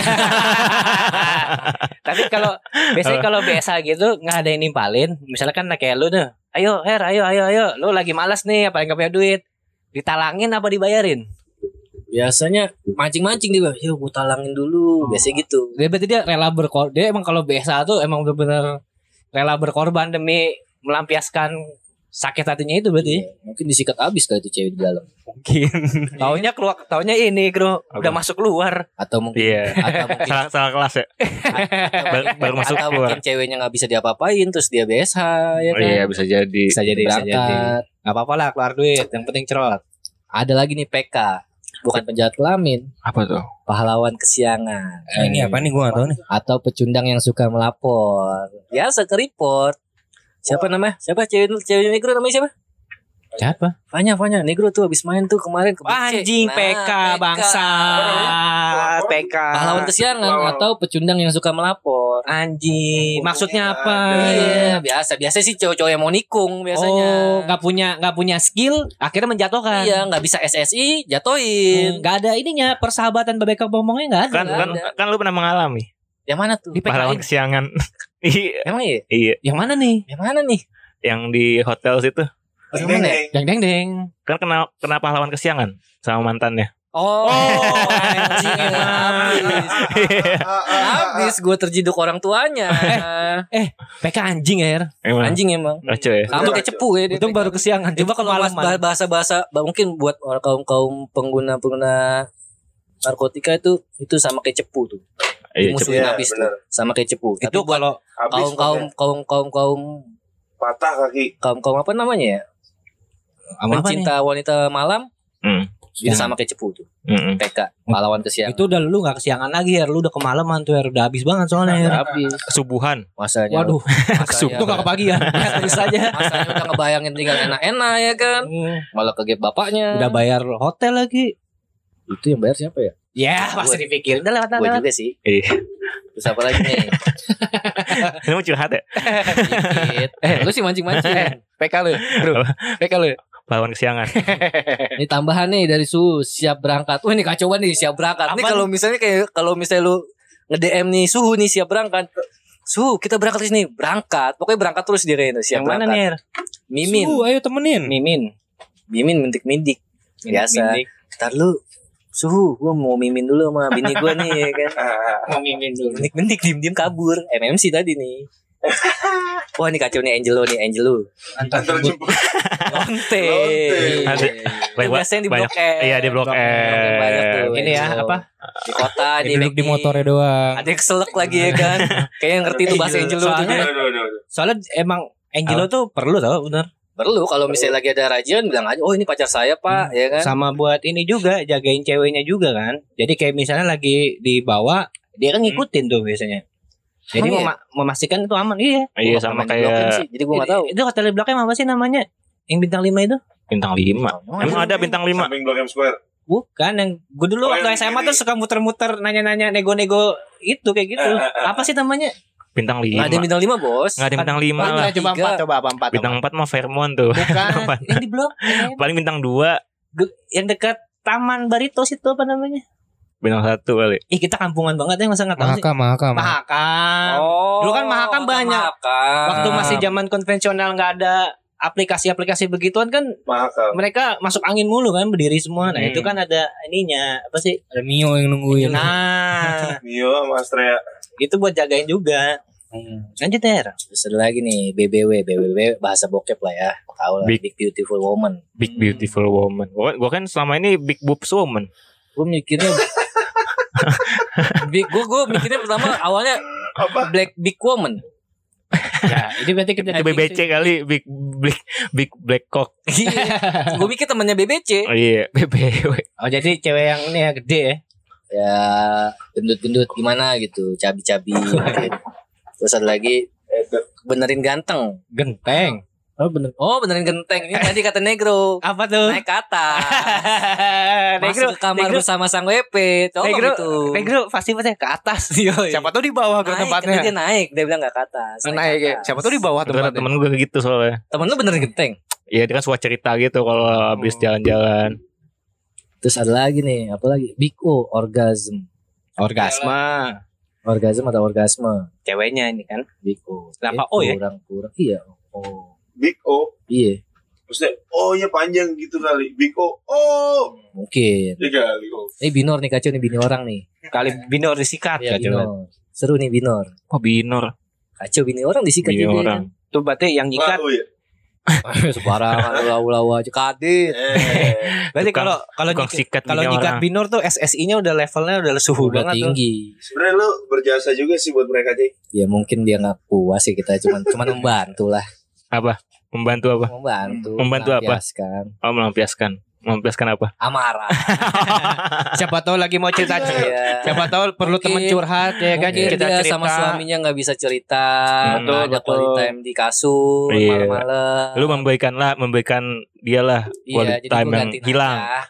Tapi kalau biasanya kalau biasa gitu nggak ada yang nimpalin, misalnya kan kayak lu tuh, ayo Her, ayo ayo ayo, lu lagi malas nih, apa nggak punya duit, ditalangin apa dibayarin? biasanya mancing-mancing dia yuk gue talangin dulu. Biasanya gitu. Dia berarti dia rela berkorban. Dia emang kalau biasa tuh emang bener-bener rela berkorban demi melampiaskan sakit hatinya itu berarti. Iya, mungkin disikat habis kali itu cewek di dalam Mungkin. Taunya keluar, taunya ini, bro, Apa? udah masuk keluar. atau mungkin Iya. atau mungkin <laughs> salah, salah kelas ya. baru, baru masuk atau keluar. mungkin ceweknya nggak bisa diapa-apain terus dia BSH ya Oh, kan iya bisa jadi. Bisa jadi, bisa jadi. berangkat Gak apa-apa lah keluar duit, yang penting cerot. ada lagi nih PK bukan penjahat kelamin. Apa tuh? pahlawan kesiangan. Ini apa nih, gua nggak tahu nih. atau pecundang yang suka melapor. Biasa ke report. Siapa namanya? Siapa? Cewek cewek negro namanya siapa Siapa? Fanya Fanya negro tuh habis main tuh kemarin ke BC. Anjing Nah, PK bangsa, PK. pahlawan kesiangan atau pecundang yang suka melapor Anjing, maksudnya apa? Iya, biasa. Biasa sih cowok-cowok yang mau nikung biasanya. Oh, nggak punya nggak punya skill, akhirnya menjatuhkan. Iya, nggak bisa SSI, jatuhin. Nggak ada ininya persahabatan bebek ngomongnya nggak ada. Kan kan ada. kan lu pernah mengalami Yang mana tuh? Di pahlawan kesiangan. <laughs> Emang iya? iya. Yang mana nih? Yang mana nih? Yang di hotel situ Yang mana? ya? Deng deng deng. kan kena kena pahlawan kesiangan sama mantannya. Oh, anjing <laughs> habis. Habis gue terjiduk orang tuanya. PK anjing ya. Emang Anjing emang. Lucu ya. Sama kayak cepu ya dia. Untung baru kesiangan. Coba kalau kalau malam bahasa bahasa mungkin buat orang kaum kaum pengguna pengguna narkotika itu itu sama kayak cepu tuh. Iya, Dimusuhin Iya, habis tuh. Sama kayak cepu. Itu kalau Habis kaum kaum kaum kaum kaum patah kaki. kaum kaum apa namanya ya? Sama apa nih? Pencinta wanita malam Hmm. itu sama kayak cepu tuh. Mm-mm. PK pahlawan kesiangan. Itu udah lu nggak kesiangan lagi ya, lu udah kemalaman tuh ya, udah habis banget soalnya. ya. habis Kesubuhan. masanya. Waduh, masanya, itu nggak kebagian. Ya, terus aja. masanya udah ngebayangin tinggal enak-enak ya kan. Malah ke gap bapaknya. Udah bayar hotel lagi. Itu yang bayar siapa ya? Ya, pasti dipikirin. Udah lewat Gue juga sih. Iya. Terus apa lagi nih? <laughs> Ini mau curhat ya? Dikit. Eh, lu sih mancing-mancing. PK lu, bro. PK lu. Pahlawan kesiangan. <laughs> Ini tambahan nih dari Suhu siap berangkat. Wah ini kacauan nih siap berangkat. Ini Apaan? kalau misalnya kayak kalau misalnya lu nge-DM nih Suhu nih siap berangkat. Suhu kita berangkat di sini berangkat. Pokoknya berangkat terus dia itu siap Yang mana berangkat. nih, Her? Mimin. Su, ayo temenin. Mimin. Mimin mindik-mindik. Biasa. Ntar lu suhu gue mau mimin dulu sama bini gue nih ya kan <laughs> Mau mimin dulu. Menik-menik diem-diem kabur MMC tadi nih Wah ini kacau nih Angelo nih Angelo. Antar jemput. Lonte. Biasanya di Blok M Iya di blok tuh Ini ya apa? Di kota di Duduk di motornya doang. Ada yang keselak lagi ya kan? <laughs> Kayaknya ngerti tuh bahasa Angelo tuh Soalnya- emang Angelo tuh perlu tau bener. Perlu kalau misalnya lagi ada rajian bilang aja Oh ini pacar saya pak ya kan? Sama buat ini juga jagain ceweknya juga kan. Jadi kayak misalnya lagi dibawa dia kan ngikutin tuh biasanya. Jadi iya? mema- memastikan itu aman. Iya. Iya Gua sama kayak sih, Jadi gue gak tahu Itu hotel di Blok M apa sih namanya? Yang bintang 5 itu? bintang 5. Emang ada bintang 5? Samping Blok M Square. Bukan yang gue dulu Oh, waktu SMA ini. tuh suka muter-muter nanya-nanya nego-nego itu kayak gitu. Eh, eh, eh. Apa sih namanya? Bintang 5. Nggak ada bintang 5 bos Enggak ada bintang 5 Ada. lah. coba tiga. 4, coba apa 4? Bintang 4 mah Fairmont tuh. Bukan. <laughs> Yang di Blok. Paling bintang 2, yang dekat Taman Baritos itu apa namanya? Bintang 1 kali. Ih kita kampungan banget ya masa nggak tahu sih. Mahakam, mahakam. Mahakam. Oh Dulu kan Mahakam banyak. Mahakam. Waktu masih zaman konvensional nggak ada aplikasi-aplikasi begituan kan Mahakam. mereka masuk angin mulu kan berdiri semua. Nah Hmm. itu kan ada ininya apa sih? Ada Mio yang nungguin. Nah <laughs> Mio sama Astrea. itu buat jagain juga. Lanjut ya. Terus ada lagi nih BBW BBW bahasa bokep lah ya Tahu lah Big- Big Beautiful Woman Big beautiful woman. Gua, gua kan selama ini big boobs woman. Gue mikirnya Big gue gue mikirnya pertama awalnya Apa? Black Big Woman Ya, ini berarti kita Itu BBC kali big big big black cock. Gue mikir temannya BBC Oh iya, BBW. Oh jadi cewek yang ini ya gede ya. Ya gendut-gendut gimana gitu Cabi-cabi gitu. <laughs> Terus ada lagi Benerin ganteng Genteng. Oh bener Oh benerin genteng Ini tadi kata negro Apa tuh? Naik ke atas <laughs> Negro, Masuk ke kamar negro, bersama sang WP Tolong negro, itu negro pasti pasti ke atas. <laughs> Siapa tahu di bawah ke Naik, tempatnya. dia naik Dia bilang gak ke atas Naik ke ya. atas. Siapa tuh di bawah tempatnya. temen gue gitu soalnya. Temen lu benerin genteng Iya dia kan suka cerita gitu kalau habis jalan-jalan. Terus ada lagi nih Apa lagi Big O Orgasm Orgasme. Orgasm atau orgasme Ceweknya ini kan. Big O Kenapa Eh, O ya? Kurang kurang Iya Oh Big O. Iya Maksudnya, oh ya panjang gitu kali. Big O. Oh. Mungkin Ya kali. Oh. Ini binor nih kacau nih bini orang nih Kali binor disikat Iya ya coba. binor Seru nih binor Oh binor. Kacau bini orang disikat Bini juga orang. Tuh berarti yang nyikat. Oh ya. <laughs> Sembarangan lau-lau aja kadit Eh. Berarti kalau kalau nyikat, kalau nyikat binor tuh SSI-nya udah levelnya udah suhu Udah banget tuh. tinggi Sebenarnya lu berjasa juga sih buat mereka Cek. Ya mungkin dia nggak puas sih kita cuman cuman membantu lah Apa? Membantu apa? Membantu Membantu apa? melampiaskan. Oh melampiaskan. Melampiaskan apa? Amarah <laughs> Siapa tahu lagi mau cerita Iya. Siapa tahu perlu teman curhat ya kan Mungkin kita dia cerita sama suaminya nggak bisa cerita Betul, nggak ada betul. quality time di kasur Iya. malam-malam Lu memberikan lah, memberikan dia lah Iya, quality jadi time yang hilang. aja.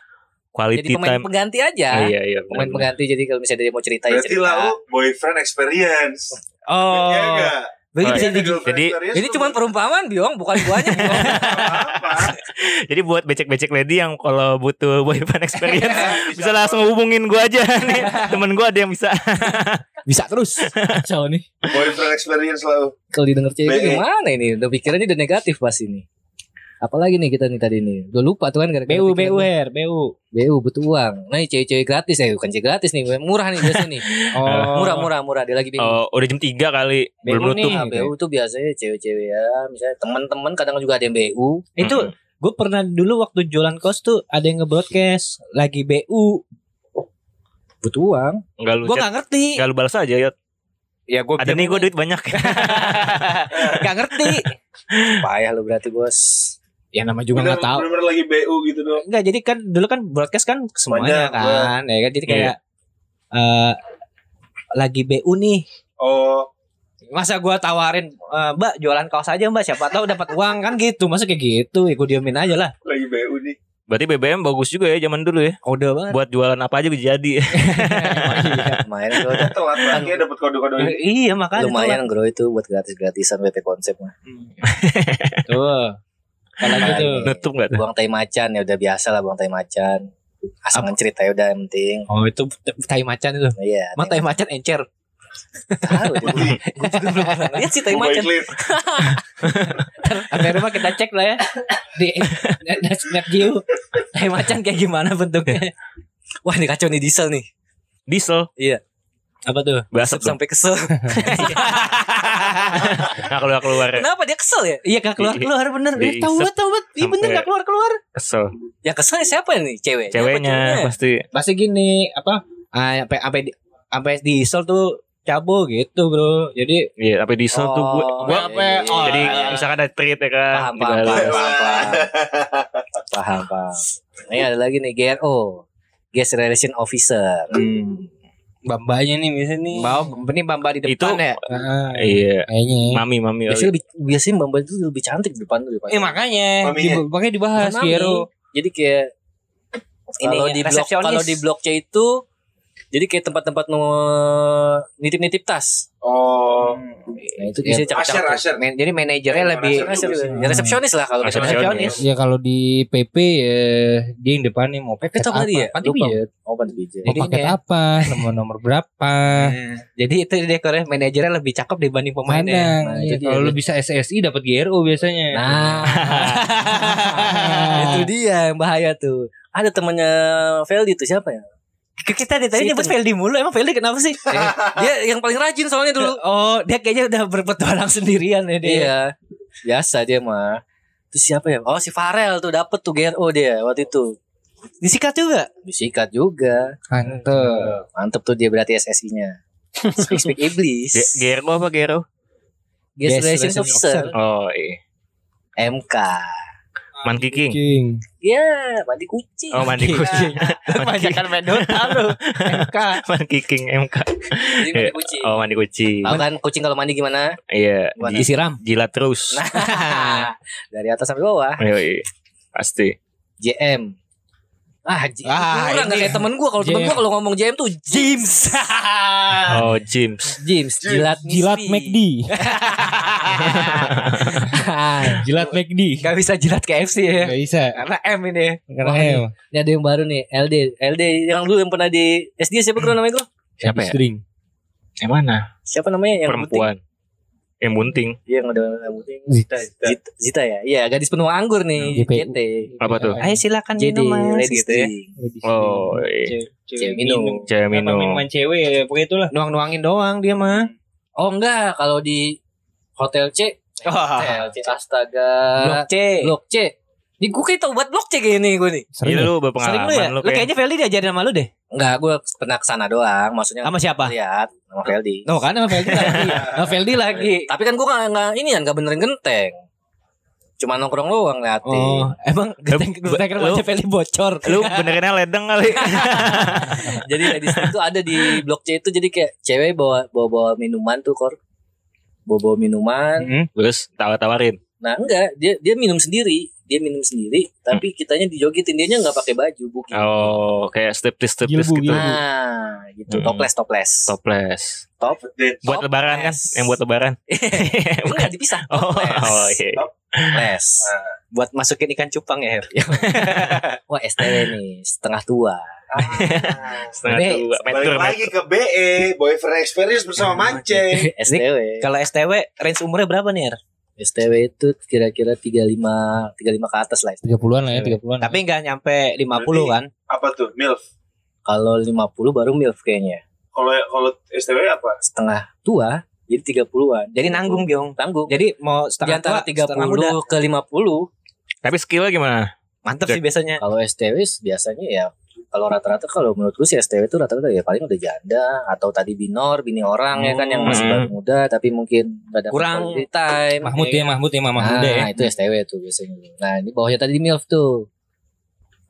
Quality Jadi pemain time. pengganti aja. Oh, iya iya. Pemain benar. pengganti jadi kalau misalnya dia mau cerita ya Berarti cerita. lah lu boyfriend experience. Oh. Iya enggak? Begitu Oh, bisa Iya, di girlfriend jadi- Ini cuma perumpamaan biong, bukan <laughs> apa? <laughs> Jadi buat becek-becek lady yang kalau butuh boyfriend experience <laughs> Bisa. bisa langsung hubungin gua aja nih. Temen gua ada yang bisa. Bisa terus. Kacau nih. Boyfriend experience lah. lu. kalau didengar cewek BE. gimana ini? Udah pikirannya udah negatif pas ini. Apalagi nih kita nih tadi nih. Udah lupa tuh kan gara-gara BU BU her BU. BU butuh uang. Nah, ini cewek-cewek gratis ya, bukan cewek gratis nih, murah nih biasa nih. <laughs> Oh. Murah, murah, murah. Dia lagi BU. Oh, udah jam 3 kali. BU Belum nih. nutup. Nah, BU tuh biasanya cewek-cewek ya, misalnya teman-teman kadang juga ada yang BU. Itu gue pernah dulu waktu jualan kos tuh ada yang nge-broadcast lagi BU. Butuh uang. Enggak lu Gue chat. nggak ngerti. Enggak lu balas aja ya. Ya gue Ada nih gua duit banyak. <laughs> Gak ngerti. Payah lu berarti, Bos. Ya nama juga Bener, nggak tahu. bener lagi BU gitu doang. Enggak jadi kan dulu kan broadcast kan semuanya Banyak, kan. Ya kan jadi kayak eh lagi BU nih. Oh, Masa gua tawarin eh, Mbak jualan kaos aja Mbak siapa tahu dapat uang kan gitu. Masa kayak gitu ya gue diemin aja lah. lagi BU nih. Berarti BBM bagus juga ya zaman dulu ya. Kode banget. Buat jualan apa aja bisa jadi. <laughs> Lumayan bro. Telat lagi dapat kode-kode ini. iya makanya Lumayan bro itu buat gratis-gratisan WP konsep mah. tuh. Kalau gitu. Nutup enggak tuh? Buang tai macan ya udah biasa lah buang tai macan. Asal cerita ya udah yang penting. Oh itu tai macan itu. Iya. Emang tai macan encer. Tahu. <laughs> Lihat sih tai macan. Sampai <laughs> rumah kita cek lah ya di net, net, net Geo. Tai macan kayak gimana bentuknya? <laughs> Wah ini kacau nih diesel nih. Diesel. Apa tuh? Dong. Sampai kesel. <laughs> Nah keluar keluar Kenapa dia kesel ya? Iya gak keluar keluar bener. Di- Eh, Tahu banget tahu banget. Iya bener gak keluar keluar. kesel. Yang kesel siapa nih cewek? Ceweknya pasti. Pasti gini apa? Ah, sampai sampai di- sampai diesel tuh cabo gitu bro. Jadi Iya, apa diesel tuh gue. Oh, Gue iya. jadi Oh, iya. misalkan ada treat ya kan. paham paham paham paham paham <laughs> paham paham. Ini ada lagi nih GRO, Guest Relation Officer. Bambanya nih biasanya nih. Mau ini Bamba di depan Itu- ya. Iya. Kayaknya. Mami mami. Biasanya lebih biasanya Bamba itu lebih cantik di depan tuh depan. Eh makanya, di, makanya dibahas Mami. Gero. Jadi kayak Ini kalau di blok kalau di blok C itu jadi kayak tempat-tempat mau nitip-nitip tas. Oh. Nah, itu biasanya Asher, cakep-cakep. asher. Men- jadi manajernya Emang lebih asher ya, resepsionis lah kalau Resepsionis. resepsionis. Ya kalau di PP ya dia yang depan nih mau paket PP tuh apa apa? tadi ya? Panti pijat. Oh, panti pijat. Jadi paket kayak- apa? Nomor-nomor berapa? Jadi itu dekornya manajernya lebih cakep dibanding pemainnya. Nah, Iya, itu dia. kalau lu bisa SSI dapat GRO biasanya. Nah, <laughs> itu dia yang bahaya tuh. Ada temannya Feldi tuh siapa ya? Kita dari tadi nyebut. Feldi mulu. Emang Feldi kenapa sih? <laughs> dia yang paling rajin soalnya dulu. <laughs> Oh, dia kayaknya udah berpetualang sendirian ya dia. Iya. Biasa dia mah. Terus siapa ya? Oh, si Farel tuh dapet tuh GRO dia waktu itu. Disikat juga? Disikat juga. Mantep. Mantep tuh dia berarti SSI-nya. Speak speak iblis. Gero apa Gero? Guest Relations Officer. Oh iya. MK. Monkey King. King. Ya, mandi kucing. Oh mandi kucing. <laughs> Kebanyakan main Dota lu. MK. <laughs> Monkey King MK. Jadi mandi kucing. Oh mandi kucing. Tahu kan kucing kalau mandi gimana? Iya. Gimana? Disiram. Jilat terus. Nah, <laughs> dari atas sampai bawah. Iya. Pasti. JM. Ah, J- Ah, kurang kayak temen gue. Kalau temen gue kalau ngomong JM tuh James. <laughs> Oh James. James. Jilat Jilat. McD. <laughs> Jilat McD. Gak bisa jilat KFC ya. Gak bisa. Karena M ini. Karena Wah, M. Ini ada yang baru nih. LD. LD yang dulu yang pernah di SD siapa bro namanya bro? Siapa ya? String. Yang mana? Siapa namanya yang? Perempuan. Yang bunting. Iya yang ada yang bunting. Zita. Zita, Zita ya? Iya gadis penuh anggur nih. JT. Apa tuh? Ayo silakan Jadi, minum gitu ya. Oh iya. Cewek minum. Cewek minum. Minuman cewek ya pokoknya itulah. Nuang-nuangin doang dia mah. Oh enggak, kalau di Hotel C, <laughs> Hotel C astaga. Blok C. Blok C. Di gue kayak tau buat blok C kayak ini gue nih. Sering Iya ya? lu Sering berpengalaman lu ya? lu kayak. kayaknya Feldi diajarin sama lu deh. Enggak, gue pernah ke sana doang. Maksudnya Sama siapa? lihat sama Feldi. Oh kan sama Feldi lagi. <laughs> Sama Feldi lagi. Tapi kan gue gak, gak ini kan gak benerin genteng. Cuma nongkrong doang liatin. Oh, emang genteng genteng lu- wajah Feldi bocor. Lu benerinnya ledeng kali. <laughs> jadi di situ ada di blok C itu jadi kayak cewek bawa bawa bawa minuman tuh kor. Bawa bawa minuman. Hmm, Terus tawar-tawarin. Nah enggak, dia dia minum sendiri, dia minum sendiri, tapi kitanya dijogitin dia nggak pakai baju, bukan. Oh, kayak striptis striptis Gilbu, gitu. gilbu. Nah, gitu. Hmm. Toples, toples. Toples. Top. Buat lebaran kan? Yang buat lebaran. <laughs> Enggak dipisah. Oh, Toples. oh iya. Toples. Buat masukin ikan cupang ya, Her. <laughs> Wah, STW nih, setengah tua. <laughs> Setengah dua. Balik Meter, lagi ke BE, boyfriend experience bersama Mance. STW. Kalau STW range umurnya berapa nih, Er? STW itu kira-kira 35 35 ke atas lah. 30-an lah ya, 30-an. Tapi enggak nyampe 50 kan? Apa tuh? MILF. Kalau 50 baru MILF kayaknya. Kalau kalau STW apa? Setengah tua, jadi 30-an. Jadi nanggung, Gyong. Tanggung. Jadi mau di setengah antara tua, setengah muda. 30 ke 50 Tapi skillnya gimana? Mantep sih biasanya. Kalau STW biasanya ya kalau rata-rata kalau menurut gue sih STW itu rata-rata ya paling udah janda atau tadi binor, bini orang ya kan yang masih Hmm. baru muda tapi mungkin gak ada Kurang time. Mahmud ya, Mahmud ya, Mama Nah, ya. itu STW tuh biasanya. Nah, ini bawahnya tadi MILF tuh.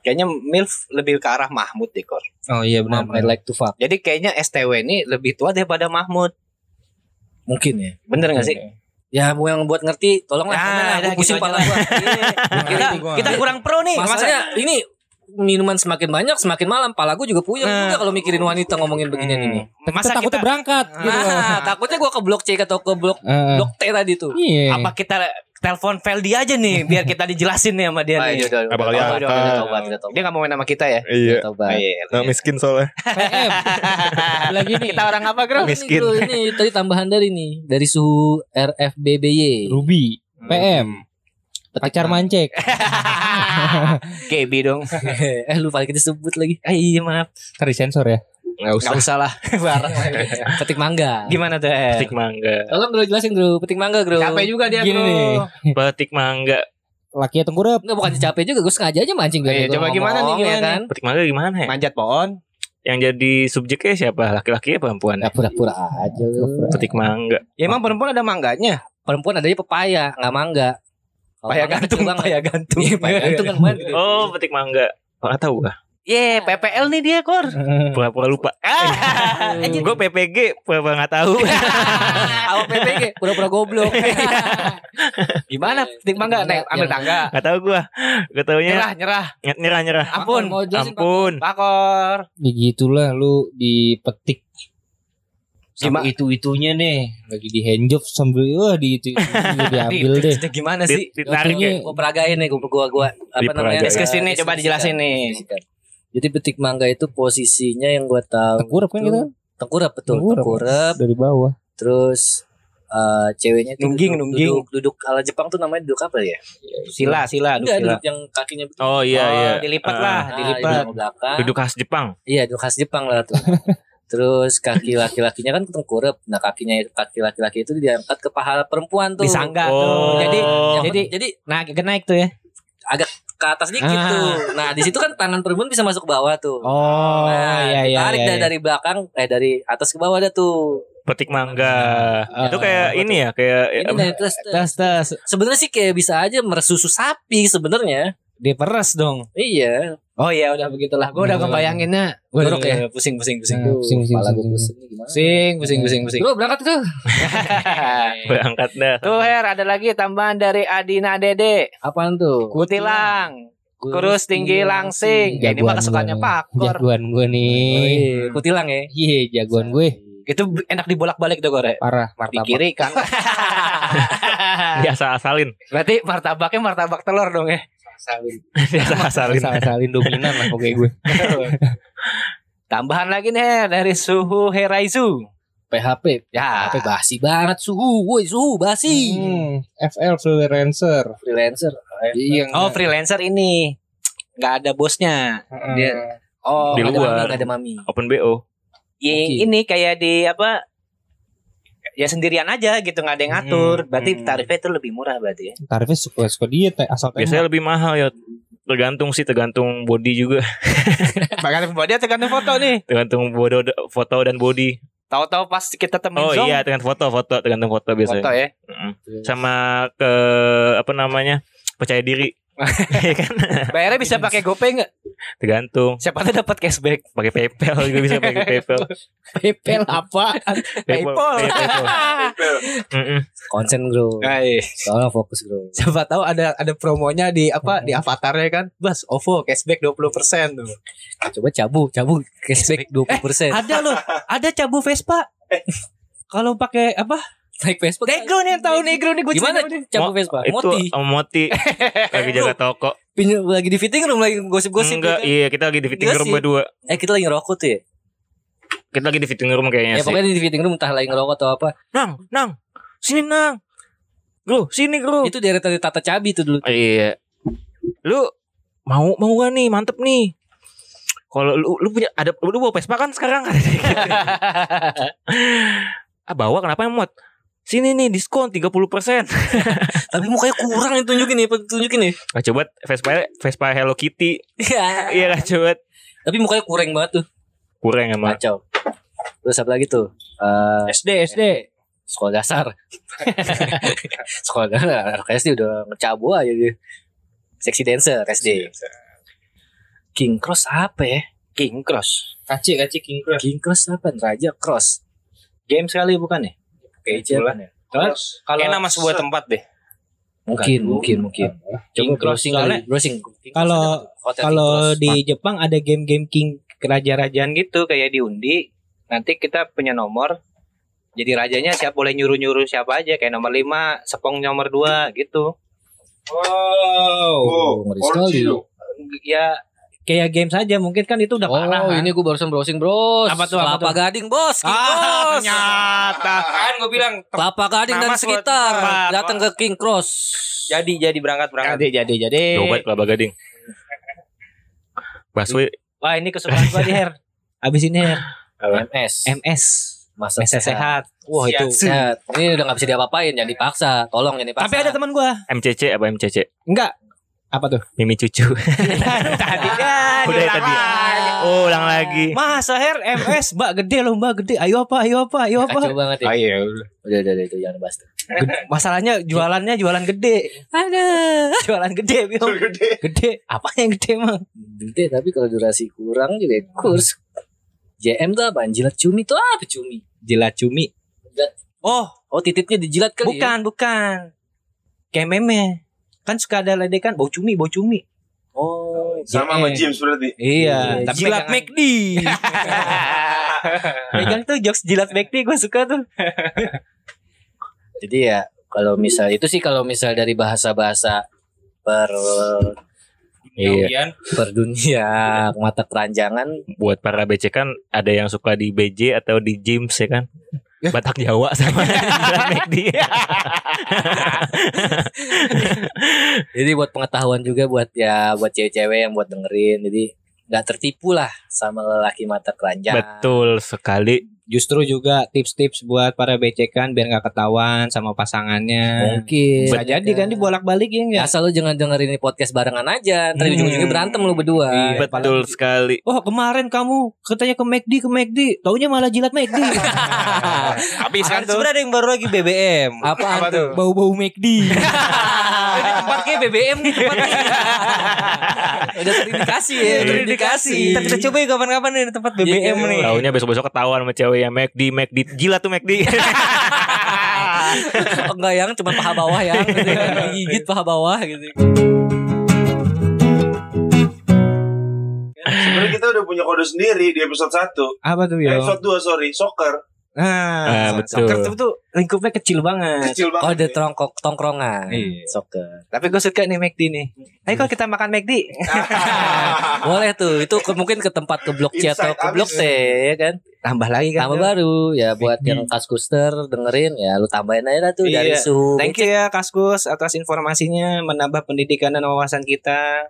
Kayaknya MILF lebih ke arah Mahmud deh, Kor. Oh iya benar. I like to fuck. Jadi kayaknya STW ini lebih tua daripada Mahmud. Mungkin ya. Bener gak sih? Ya, mau yang buat ngerti, tolonglah. Ya, lah, udah gua pusing gitu pala lah. gua. <laughs> Kita, kita kurang pro nih. Masalahnya ini minuman semakin banyak semakin malam pala gue juga puyeng Nah. juga kalau mikirin wanita ngomongin beginian ini. Masa takutnya kita berangkat gitu. Nah, takutnya gue ke blok C atau ke blok Eh, blok T tadi tuh. Iya. apa kita telepon Feldi aja nih biar kita dijelasin nih sama dia Ah, nih. Apa kali ya? Dia nggak mau main sama kita ya? Iya. Tobat. Iya. Nah, miskin soalnya. PM. <laughs> Lagi nih. Kita orang apa, Bro? Ini, Miskin. bro, ini tadi tambahan dari nih dari suhu RFBBY. Ruby. PM. Pacar mancek. <laughs> Gaby dong. <laughs> eh lu paling kita sebut lagi. Ah, iya maaf. Tadi sensor ya. Enggak usah. Gak usah lah. <laughs> Bareng. Petik mangga. Gimana tuh? Eh? Petik mangga. Tolong bro jelasin bro, petik mangga bro. Capek juga dia Gini bro. nih. Petik mangga. Laki tengkurap. Enggak bukan capek juga, gue sengaja aja mancing biar Iya, coba gimana nih, ngomong, ya gimana? kan? Petik mangga gimana ya? Manjat pohon. Yang jadi subjeknya siapa? Laki-laki ya perempuan? Ya pura-pura aja lu. Petik mangga. Ya emang perempuan ada mangganya. Perempuan adanya pepaya, nggak mangga. Paya gantung, paya gantung. Iya, paya gantung kan gitu. Oh, petik mangga. Enggak tahu gua. Ye, PPL nih dia, Kor. <laughs> Pura-pura lupa. <laughs> Gue PPG pura-pura enggak tahu. <laughs> Awal PPG, pura-pura goblok. Gimana? Petik mangga naik ambil tangga. Enggak tahu gua. Gue taunya Nyerah, nyerah. nyerah nyerah. Ampun. Ampun. Pakor. Ya gitulah lu dipetik Sama itu-itunya nih Lagi di handjob sambil Wah di itu <laughs> diambil deh Gimana sih? Di- Ditarik ya. Gue peragain nih, gue gua gua apa namanya? Diskusi nih, coba dijelasin nih. Jadi petik mangga itu posisinya yang gue tahu. Tengkurap kan gitu kan? Tengkurap betul, Tengkurap. tengkurap. Dari bawah Terus eh ceweknya itu Nungging, duduk, nungging. duduk, duduk ala Jepang tuh namanya duduk apa ya? Sila, sila, duduk Enggak, sila. duduk yang kakinya betul. Oh iya Oh, iya. dilipat Ah, lah, Nah, dilipat. belakang. Duduk khas Jepang. Iya, duduk khas Jepang lah tuh. <laughs> Terus kaki laki-lakinya kan tengkurap. Nah, kakinya kaki laki-laki itu diangkat ke paha perempuan tuh. Disangga Oh. tuh. Jadi jadi jadi nah naik tuh ya. ke atas dikit Ah. tuh. Nah, di situ kan tangan perempuan bisa masuk ke bawah tuh. Oh nah, iya iya tarik iya, iya. dari belakang eh dari atas ke bawah dah tuh. Petik mangga. Ah, itu kayak apa ini ya, kayak Ini nih, terus, Tas tas sebenarnya sih kayak bisa aja meresusu sapi sebenarnya. Diperes dong. Iya. Oh iya udah begitulah. Gue udah kebayanginnya. Gue Jorok ya? pusing pusing pusing. Nah, pusing, pusing, Kepala gua pusing, pusing nih gimana? Pusing pusing pusing pusing. Bro, berangkat tuh. <laughs> berangkat dah. Tuh Her ada lagi tambahan dari Adina Dede. Apaan tuh? Kutilang. Kurus tinggi langsing. Ya, ini mah kesukaannya. Pakor. Jagoan gue Oh, nih iya, kutilang ya. Iya jagoan gue Itu enak dibolak-balik tuh Gore. Parah Di martabak kiri kan. <laughs> <laughs> Biasa asalin. Berarti martabaknya martabak telur dong ya. <laughs> Biasa asalin. Salin dominan lah pokoknya gue <laughs> Tambahan lagi nih dari Suhu Heraizu. PHP. Ya. PHP basi banget suhu, woi suhu basi. hmm, FL freelancer Freelancer. Iya Oh freelancer ini nggak ada bosnya. Dia- Oh Di Ada luar. mami, ada mami. Open BO. i- Oke. ini kayak di apa? Ya sendirian aja gitu nggak ada yang ngatur. Hmm, Berarti hmm. tarifnya itu lebih murah berarti ya. Tarifnya suka-suka dia te- asal Biasanya tembak lebih mahal ya. Tergantung sih, tergantung body juga. <laughs> Bahkan dia tergantung foto nih. Tergantung foto, foto dan body. Tahu-tahu pas kita temen Oh Zong, iya, dengan foto, foto, tergantung foto biasanya. foto ya. Mm. Sama ke apa namanya? Percaya diri. <laughs> Iya kan? Bayarnya bisa pakai GoPay nggak? Tergantung. Siapa tuh dapat cashback? Pakai PayPal juga bisa <laughs> pakai PayPal. PayPal apa PayPal. Konsen bro. Soalnya fokus bro. siapa tahu ada ada promonya di apa di avatarnya kan. Bas, OVO cashback 20% tuh. Coba cabu, cabu cashback 20%. Ada loh, ada cabu Vespa. Kalau pakai apa? Naik Vespa. Negro nih yang tahu Negro nih gue Gimana nih. cabu Vespa? Itu Moti. sama Moti <laughs> lagi jaga toko. Pinjam lagi di fitting room lagi gosip-gosip. Enggak, kan? iya kita lagi di fitting room Gosip. berdua. Eh kita lagi ngerokok tuh ya. Kita lagi di fitting room kayaknya Ya sih. pokoknya di fitting room entah lagi ngerokok atau apa. Nang, nang. Sini nang. Bro, sini bro. Itu dari tadi Tata Cabi tuh dulu. Iya. Lu mau mau gak nih? Mantep nih. Kalau lu lu punya ada lu bawa Vespa kan sekarang <laughs> kan? <laughs> ah bawa kenapa emot? Sini nih diskon 30% <laughs> Tapi mukanya kurang yang tunjukin nih, tunjukin nih. Nah, coba Vespa Vespa Hello Kitty. Iya. Iya lah coba. Tapi mukanya kurang banget tuh. Kurang emang. Kacau. Terus apa lagi tuh? Eh SD SD. sekolah dasar. <laughs> sekolah dasar. Anak SD udah ngecabu aja dia. Sexy dancer SD. King Cross apa ya? King Cross. Kaci kaci King Cross King Cross apa? Raja Cross. Game sekali bukan ya? Kayaknya apa ya? Terus kalau nama sebuah tempat deh. Mungkin, mungkin, mungkin. King Coba browsing kali, browsing. Kalau- Hotel Kalau di Jepang ada game-game king kerajaan-kerajaan gitu kayak diundi. Nanti kita punya nomor. jadi rajanya siap boleh nyuruh-nyuruh siapa aja kayak nomor 5, Sepong nomor 2 gitu. Oh, Oh, ngeri sekali. Ya kayak game saja mungkin kan itu udah parah. Oh, kan? ini gue barusan browsing, Bros. Apa tuh, apa Kelapa tuh? Gading, Bos. King Ah, Bos. ternyata. Kan gue bilang Kelapa Gading dan sekitar datang ke King Cross. jadi jadi berangkat berangkat. Jadi jadi jadi. Coba kelapa gading. Busway Wah, ini kesukaan gua di Her. Abis ini Her. MS. MS. Masa Masa sehat. Wah, itu. Sehat. Ini udah gak bisa diapa-apain, jangan dipaksa. Tolong jangan dipaksa. Tapi ada teman gua. MCC apa MCC? Enggak. Apa tuh? Mimi cucu. <laughs> Tadi kan. Udah tadi. Oh, ulang lagi. Masa Her MS, Mbak gede loh, Mbak gede. Ayo apa? Ayo apa? Ayo apa? Kacau banget ya. Ayo. Udah, udah, udah, itu jangan bahas. tuh. Masalahnya jualannya jualan gede. Ada. Jualan gede. Gede. Gede. Apa yang gede, Mang? Gede, tapi kalau durasi kurang juga kurs. JM tuh apa? Jilat cumi tuh apa cumi? Jilat cumi. Oh, Oh titipnya dijilat kali ya? bukan, bukan. Kayak meme. Kan suka ada ledekan bau cumi, bau cumi. Oh, Sama sama James berarti. Iya, Iya, tapi Jilat McD. <laughs> Pegang tuh jokes jilat McD gue suka tuh. <laughs> Jadi ya kalau misal itu sih kalau misal dari bahasa-bahasa per Iya. per dunia mata keranjangan Buat para BC kan ada yang suka di BJ atau di James ya kan? Batak Jawa sama McD. <laughs> jadi buat pengetahuan juga buat ya buat cewek-cewek yang buat dengerin jadi nggak tertipu lah sama lelaki mata keranjang Betul sekali. Justru juga tips-tips buat para becekan biar nggak ketahuan sama pasangannya. mungkin Bisa jadi kan dibolak-balik ya enggak? asal lu jangan dengerin ini podcast barengan aja ntar Hmm. ujung-ujungnya berantem lu berdua Iya. Betul sekali. Oh kemarin kamu katanya ke McD ke McD, taunya malah jilat McD. <laughs> Habis kan tuh. Sebenarnya ada yang baru lagi BBM. apa tuh Bau-bau McD. <laughs> ini tempat kayak BBM nih tempatnya <laughs> udah terindikasi ya Udah terindikasi. Kita, kita coba ya kapan-kapan nih di tempat BBM Iya, nih. Taunya besok-besok ketahuan sama cewek yang McD, McD. Gila tuh McD. Oh, <laughs> enggak yang cuma paha bawah ya gitu <laughs> gigit paha bawah gitu Sebenarnya kita udah punya kode sendiri di episode 1. Apa tuh ya? episode 2 sorry, soccer. Nah, Ah, betul. soccer tuh, lingkupnya kecil banget. Kecil banget. oh ada nih. tongkrong tongkrongan Iya. soccer Tapi gue suka nih McD nih. Ayo kalau kita makan McD. <laughs> boleh tuh itu ke, mungkin ke tempat ke blok C atau ke blok. T ya kan Tambah lagi kan. tambah tuh. baru ya buat yang kaskuster dengerin ya lu tambahin aja lah tuh dari Iya. suhu Thank you ya Kaskus atas informasinya menambah pendidikan dan wawasan kita.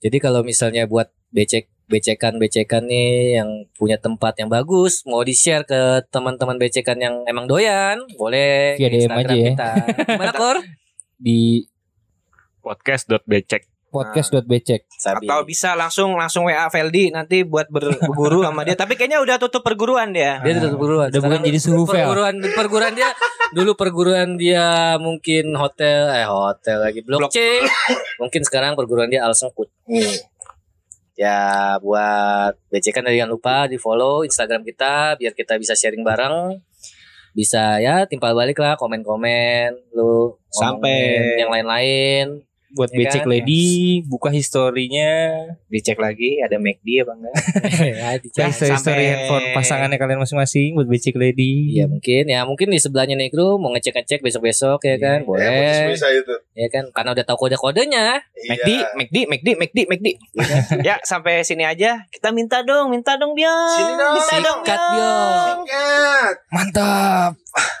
Jadi kalau misalnya buat becek becekan becekan nih yang punya tempat yang bagus mau di share ke teman-teman becekan yang emang doyan boleh Via DM Instagram aja ya. kita. Gimana Kor? <laughs> Di Podcast.becek. podcast.becek Sabi. atau bisa langsung langsung WA Feldi nanti buat ber- berguru sama dia. Tapi kayaknya udah tutup perguruan dia. dia udah perguruan. Udah bukan jadi suhu, Fel. perguruan perguruan dia dulu perguruan dia mungkin hotel eh hotel lagi blok, Blok. C. mungkin sekarang perguruan dia Al Sengkut. Ya buat becekan jangan lupa di follow Instagram kita biar kita bisa sharing bareng. Bisa ya timpal balik lah komen-komen lu Sampai- yang lain-lain. Buat Ya becek kan? lady buka historinya dicek lagi ada McD apa enggak ya, dicari. history, history handphone pasangannya kalian masing-masing buat becek lady Iya mungkin ya mungkin di sebelahnya Negro mau ngecek-ngecek besok-besok ya kan Eh, boleh bisa itu. ya kan karena udah tahu kode-kodenya McD, Iya. McD, McD, McD, McD. ya sampai sini aja. Kita minta dong, minta dong Bion. Sini dong. Minta dong Sikat, Bion. Sikat. Mantap.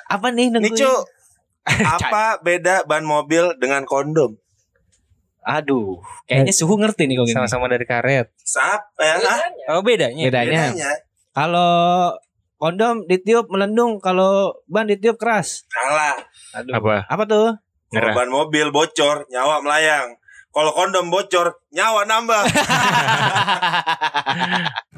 Apa nih nungguin? Nih, Cu. Apa <laughs> beda ban mobil dengan kondom? Aduh, kayaknya suhu ngerti nih kok gini. Sama-sama dari karet. Sap, eh, ah, Oh bedanya. Bedanya. bedanya. Kalau kondom ditiup melendung, kalau ban ditiup keras. Salah. Aduh. Apa? Apa tuh? Kalau ban mobil bocor, nyawa melayang. Kalau kondom bocor, nyawa nambah. <laughs>